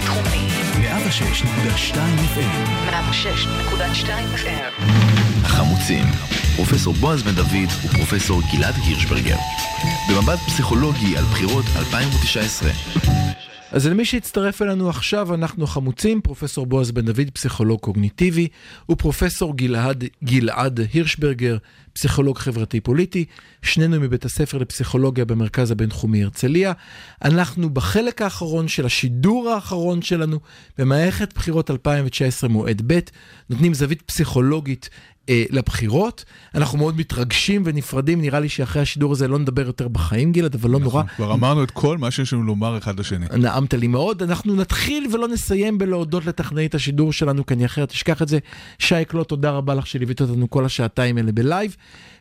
בינתחומי. 106.2 FM. 106.2 FM. החמוצים, פרופסור בועז בן דוד ופרופסור גלעד הירשברגר. במבט פסיכולוגי על בחירות 2019. אז למי שהצטרף אלינו עכשיו, אנחנו חמוצים, פרופסור בועז בן דוד, פסיכולוג קוגניטיבי, ופרופסור גלעד, גלעד הירשברגר, פסיכולוג חברתי פוליטי, שנינו מבית הספר לפסיכולוגיה במרכז הבינתחומי הרצליה. אנחנו בחלק האחרון של השידור האחרון שלנו במערכת בחירות 2019 מועד ב', נותנים זווית פסיכולוגית אה, לבחירות. אנחנו מאוד מתרגשים ונפרדים, נראה לי שאחרי השידור הזה לא נדבר יותר בחיים, גלעד, אבל לא נכון, נורא. כבר אמרנו את כל מה שיש לנו לומר אחד לשני. נעמת לי מאוד. אנחנו נתחיל ולא נסיים בלהודות לטכנאית השידור שלנו, כי אני אחרת תשכח את זה. שי קלוט, תודה רבה לך שליווית אותנו כל השעתיים האלה בלייב.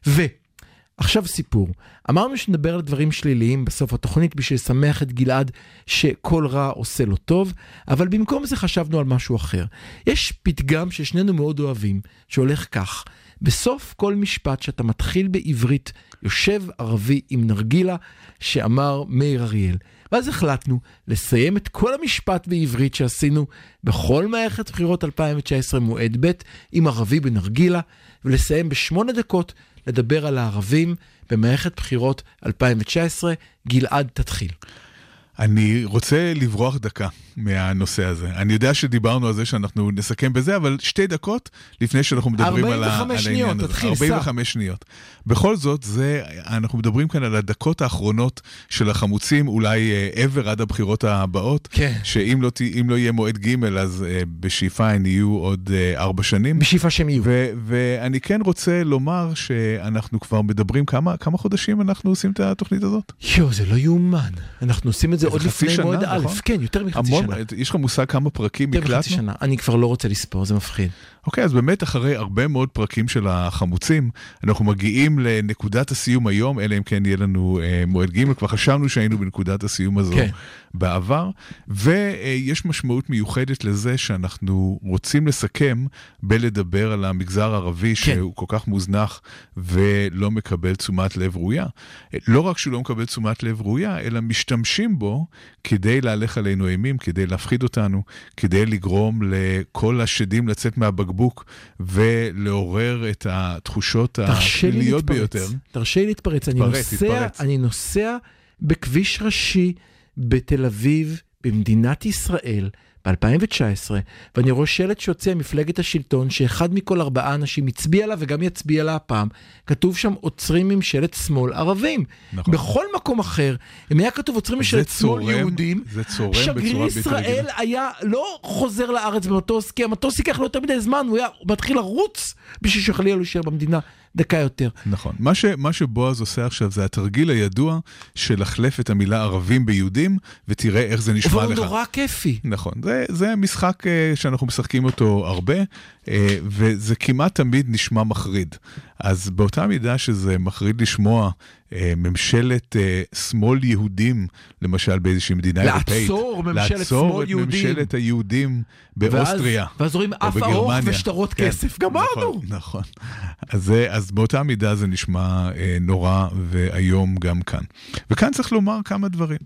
ועכשיו סיפור. אמרנו שנדבר על דברים שליליים בסוף התוכנית בשביל לשמח את גלעד שכל רע עושה לו טוב, אבל במקום זה חשבנו על משהו אחר. יש פתגם ששנינו מאוד אוהבים, שהולך כך: בסוף כל משפט שאתה מתחיל בעברית, יושב ערבי עם נרגילה, שאמר מאיר אריאל. ואז החלטנו לסיים את כל המשפט בעברית שעשינו בכל מערכת בחירות 2019 מועד ב' עם ערבי בנרגילה, ולסיים בשמונה דקות לדבר על הערבים במערכת בחירות 2019. גלעד, תתחיל. אני רוצה לברוח דקה מהנושא הזה. אני יודע שדיברנו על זה שאנחנו נסכם בזה, אבל שתי דקות לפני שאנחנו מדברים על, ה- 45 על העניין שניות, הזה. תתחיל, 45 שניות. בכל זאת, זה, אנחנו מדברים כאן על הדקות האחרונות של החמוצים, אולי אה, עבר עד הבחירות הבאות. כן. שאם לא, לא יהיה מועד ג', אז אה, בשאיפה הן יהיו עוד אה, ארבע שנים. בשאיפה שהם יהיו. ו- ואני כן רוצה לומר שאנחנו כבר מדברים, כמה, כמה חודשים אנחנו עושים את התוכנית הזאת? יואו, זה לא יאומן. אנחנו עושים את זה עוד חצי לפני שנה, מועד א', נכון? כן, יותר מחצי שנה. יש לך מושג כמה פרקים יותר מחצי הקלטנו? שנה. אני כבר לא רוצה לספור, זה מפחיד. אוקיי, אז באמת אחרי הרבה מאוד פרקים של החמוצים, אנחנו מגיעים לנקודת הסיום היום, אלא אם כן יהיה לנו אה, מועד ג', כבר חשבנו שהיינו בנקודת הסיום הזו כן. בעבר, ויש משמעות מיוחדת לזה שאנחנו רוצים לסכם בלדבר על המגזר הערבי, כן. שהוא כל כך מוזנח ולא מקבל תשומת לב ראויה. לא רק שהוא לא מקבל תשומת לב ראויה, אלא משתמשים בו כדי להלך עלינו אימים, כדי להפחיד אותנו, כדי לגרום לכל השדים לצאת מהבקבוק ולעורר את התחושות להתפרץ. ביותר. תרשה לי להתפרץ. אני נוסע, תתפרץ. אני נוסע בכביש ראשי בתל אביב, במדינת ישראל, ב-2019, ואני רואה שלט שיוצא ממפלגת השלטון, שאחד מכל ארבעה אנשים הצביע לה וגם יצביע לה הפעם. כתוב שם עוצרים ממשלת שמאל ערבים. נכון. בכל מקום אחר, אם היה כתוב עוצרים ממשלת שמאל יהודים, שגריר ישראל. היה לא חוזר לארץ במטוס, כי המטוס ייקח לו יותר מדי זמן, הוא היה מתחיל לרוץ בשביל שחלילה הוא יישאר במדינה דקה יותר. נכון. מה, ש, מה שבועז עושה עכשיו זה התרגיל הידוע של לחלף את המילה ערבים ביהודים, ותראה איך זה נשמע לך. נורא כיפי. נכון, זה, זה משחק uh, שאנחנו משחקים אותו הרבה, uh, וזה כמעט תמיד נשמע מחריד. אז באותה מידה שזה מחריד לשמוע uh, ממשלת שמאל יהודים, למשל באיזושהי מדינה אירופאית, לעצור ממשלת לעצור שמאל את יהודים. ממשלת היהודים באוסטריה. ואז, ואז רואים אף ארוך. ושטרות כן, כסף. גמרנו. נכון, נכון. אז, זה- אז באותה מידה זה נשמע אה, נורא ואיום גם כאן. וכאן צריך לומר כמה דברים.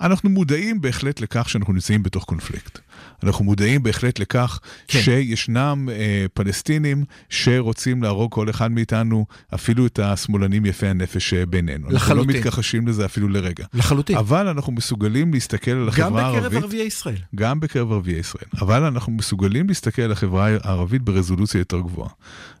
אנחנו מודעים בהחלט לכך שאנחנו נמצאים בתוך קונפליקט. אנחנו מודעים בהחלט לכך כן. שישנם אה, פלסטינים שרוצים להרוג כל אחד מאיתנו, אפילו את השמאלנים יפי הנפש שבינינו. אנחנו לחלוטין. לא מתכחשים לזה אפילו לרגע. לחלוטין. אבל אנחנו מסוגלים להסתכל על גם החברה הערבית. בקרב ערביי ישראל. גם בקרב ערביי ישראל. אבל אנחנו מסוגלים להסתכל על החברה הערבית ברזולוציה יותר גבוהה.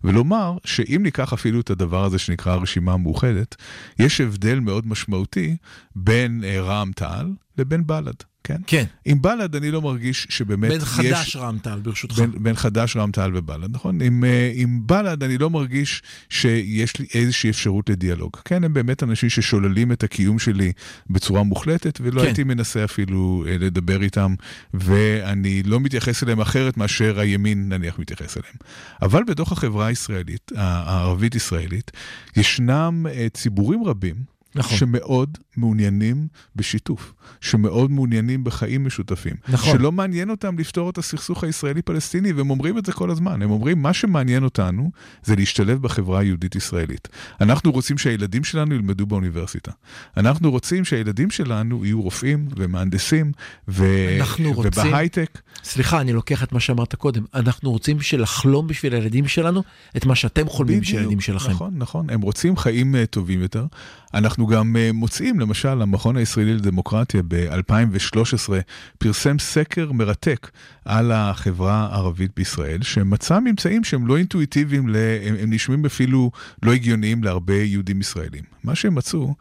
ולומר שאם ניקח אפילו את הדבר הזה שנקרא הרשימה המאוחדת, יש הבדל מאוד משמעותי בין אה, רע"מ תע"ל לבין בל"ד. כן? כן. עם בל"ד אני לא מרגיש שבאמת בין יש... חד"ש רע"מ תע"ל, ברשותך. בין, בין חד"ש, רע"מ תע"ל ובל"ד, נכון? עם, אה, עם בל"ד אני לא מרגיש שיש לי איזושהי אפשרות לדיאלוג. כן, הם באמת אנשים ששוללים את הקיום שלי בצורה מוחלטת, ולא כן. הייתי מנסה אפילו אה, לדבר איתם, ואני לא מתייחס אליהם אחרת מאשר הימין נניח מתייחס אליהם. אבל בתוך החברה הישראלית, הערבית-ישראלית, ישנם אה, ציבורים רבים נכון. שמאוד מעוניינים בשיתוף, שמאוד מעוניינים בחיים משותפים. נכון. שלא מעניין אותם לפתור את הסכסוך הישראלי-פלסטיני, והם אומרים את זה כל הזמן. הם אומרים, מה שמעניין אותנו זה להשתלב בחברה היהודית-ישראלית. אנחנו רוצים שהילדים שלנו ילמדו באוניברסיטה. אנחנו רוצים שהילדים שלנו יהיו רופאים ומהנדסים ו... אנחנו רוצים- ובהייטק. סליחה, אני לוקח את מה שאמרת קודם. אנחנו רוצים שלחלום בשביל הילדים שלנו את מה שאתם חולמים בשביל הילדים שלכם. נכון, נכון. הם רוצים חיים uh, טובים יותר. אנחנו גם uh, מוצאים, למשל, המכון הישראלי לדמוקרטיה ב-2013 פרסם סקר מרתק על החברה הערבית בישראל, שמצא ממצאים שהם לא אינטואיטיביים. הם, הם נשמעים אפילו לא הגיוניים להרבה יהודים ישראלים. מה שהם מצאו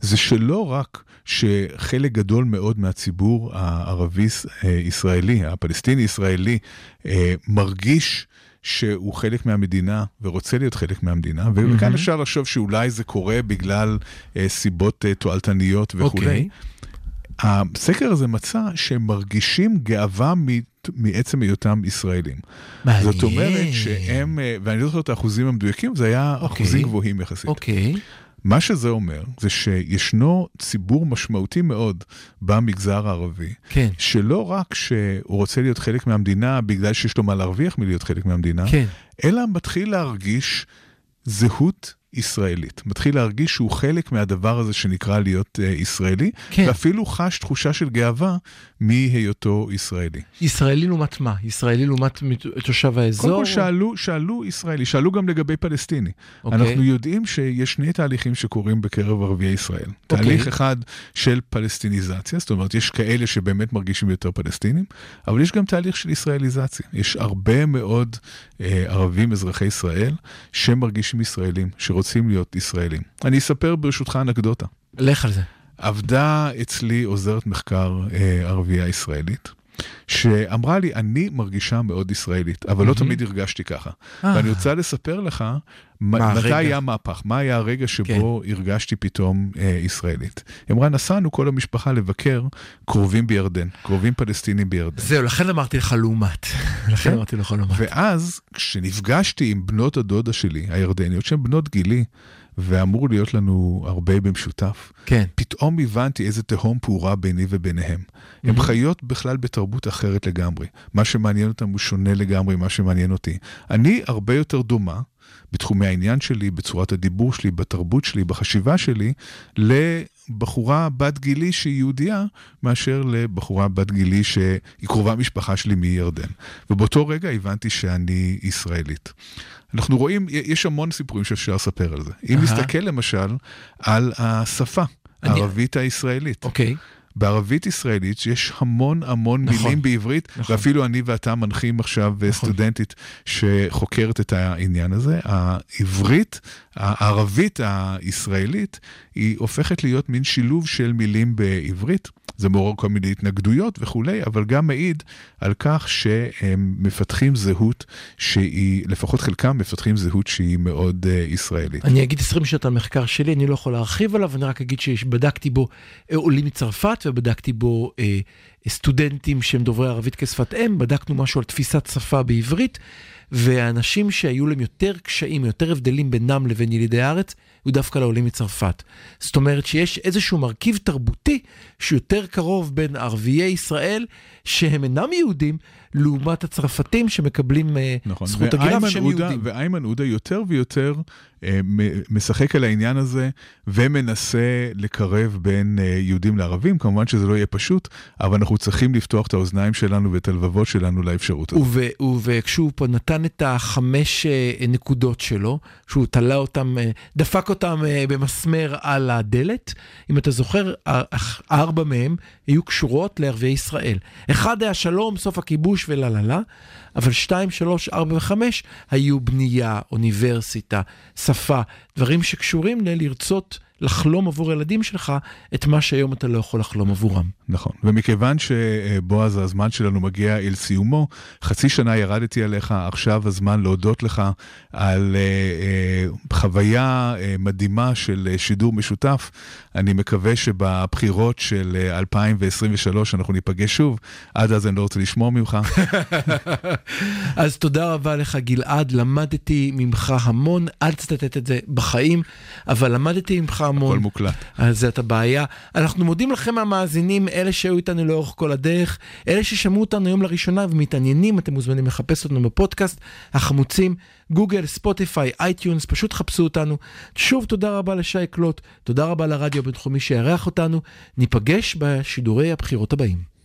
זה שלא רק שחלק גדול מאוד מהציבור הערבי-ישראלי, הפלסטיני-ישראלי, אה, מרגיש שהוא חלק מהמדינה ורוצה להיות חלק מהמדינה, וכאן אפשר לחשוב שאולי זה קורה בגלל אה, סיבות אה, תועלתניות וכולי. אוקיי. הסקר הזה מצא שהם מרגישים גאווה מ- מעצם היותם ישראלים. מעניין. זאת אומרת שהם, אה, ואני לא זוכר את האחוזים המדויקים, זה היה אוקיי. אחוזים גבוהים יחסית. אוקיי. מה שזה אומר, זה שישנו ציבור משמעותי מאוד במגזר הערבי, כן. שלא רק שהוא רוצה להיות חלק מהמדינה בגלל שיש לו מה להרוויח מלהיות חלק מהמדינה, כן. אלא מתחיל להרגיש זהות ישראלית. מתחיל להרגיש שהוא חלק מהדבר הזה שנקרא להיות uh, ישראלי, כן. ואפילו חש תחושה של גאווה מהיותו ישראלי. ישראלי לעומת מה? ישראלי לעומת מת- תושב האזור? קודם כל שאלו, שאלו ישראלי, שאלו גם לגבי פלסטיני. אוקיי. אנחנו יודעים שיש שני תהליכים שקורים בקרב ערביי ישראל. אוקיי. תהליך אחד של פלסטיניזציה, זאת אומרת, יש כאלה שבאמת מרגישים יותר פלסטינים, אבל יש גם תהליך של ישראליזציה. יש הרבה מאוד אה, ערבים אזרחי ישראל שמרגישים ישראלים, שרוצים להיות ישראלים. אני אספר ברשותך אנקדוטה. לך על זה. עבדה אצלי עוזרת מחקר אה, ערבייה ישראלית, שאמרה לי, אני מרגישה מאוד ישראלית, אבל לא תמיד הרגשתי ככה. אה. ואני רוצה לספר לך, מה מתי? היה מהפך, מה היה הרגע שבו הרגשתי פתאום אה, ישראלית. היא אמרה, נסענו כל המשפחה לבקר קרובים בירדן, קרובים פלסטינים בירדן. זהו, לכן אמרתי לך לעומת. לכן כן. אמרתי לך לעומת. ואז, כשנפגשתי עם בנות הדודה שלי, הירדניות, שהן בנות גילי, ואמור להיות לנו הרבה במשותף, כן. פתאום הבנתי איזה תהום פעורה ביני וביניהם. הן חיות בכלל בתרבות אחרת לגמרי. מה שמעניין אותם הוא שונה לגמרי ממה שמעניין אותי. אני הרבה יותר דומה, בתחומי העניין שלי, בצורת הדיבור שלי, בתרבות שלי, בחשיבה שלי, לבחורה בת גילי שהיא יהודייה, מאשר לבחורה בת גילי שהיא קרובה משפחה שלי מירדן. ובאותו רגע הבנתי שאני ישראלית. אנחנו רואים, יש המון סיפורים שאפשר לספר על זה. אם. נסתכל למשל על השפה הערבית הישראלית. אוקיי. בערבית ישראלית יש המון המון נכון, מילים בעברית, נכון. ואפילו אני ואתה מנחים עכשיו נכון. סטודנטית שחוקרת את העניין הזה. העברית, הערבית הישראלית, היא הופכת להיות מין שילוב של מילים בעברית. זה מעורר כל מיני התנגדויות וכולי, אבל גם מעיד על כך שהם מפתחים זהות שהיא, לפחות חלקם מפתחים זהות שהיא מאוד uh, ישראלית. אני אגיד 20 שניות על מחקר שלי, אני לא יכול להרחיב עליו, אני רק אגיד שבדקתי בו אה, עולים מצרפת ובדקתי בו אה, סטודנטים שהם דוברי ערבית כשפת אם, בדקנו משהו על תפיסת שפה בעברית, והאנשים שהיו להם יותר קשיים, יותר הבדלים בינם לבין ילידי הארץ, היו דווקא לעולים מצרפת. זאת אומרת שיש איזשהו מרכיב תרבותי שיותר קרוב בין ערביי ישראל, שהם אינם יהודים, לעומת הצרפתים שמקבלים אה, נכון, זכות הגירה ושהם עודה- יהודים. ואיימן עודה יותר ויותר אה, משחק על העניין הזה ומנסה לקרב בין אה, יהודים לערבים. כמובן שזה לא יהיה פשוט, אבל אנחנו צריכים לפתוח את האוזניים שלנו ואת הלבבות שלנו לאפשרות הזאת. וכשהוא פה נתן את החמש אה, נקודות שלו, שהוא תלה אותם, אה, דפק אותם אה, במסמר על הדלת, אם אתה זוכר, ארבע מהם היו קשורות לערביי ישראל. אחד היה שלום, סוף הכיבוש ולה לה לה, אבל שתיים, שלוש, ארבע וחמש היו בנייה, אוניברסיטה, שפה, דברים שקשורים ללרצות לחלום עבור הילדים שלך את מה שהיום אתה לא יכול לחלום עבורם. נכון, ומכיוון שבועז, הזמן שלנו מגיע אל סיומו, חצי שנה ירדתי עליך, עכשיו הזמן להודות לך על אה, אה, חוויה אה, מדהימה של אה, שידור משותף. אני מקווה שבבחירות של אה, 2023 אנחנו ניפגש שוב, עד אז אני לא רוצה לשמוע ממך. אז תודה רבה לך גלעד, למדתי ממך המון, אל תצטט את זה בחיים, אבל למדתי ממך המון. הכל מוקלט. אז זאת הבעיה. אנחנו מודים לכם המאזינים, אלה שהיו איתנו לאורך כל הדרך, אלה ששמעו אותנו היום לראשונה ומתעניינים, אתם מוזמנים לחפש אותנו בפודקאסט, החמוצים, גוגל, ספוטיפיי, iTunes, פשוט חפשו אותנו. שוב תודה רבה לשי קלוט, תודה רבה לרדיו הבינתחומי שאירח אותנו, ניפגש בשידורי הבחירות הבאים.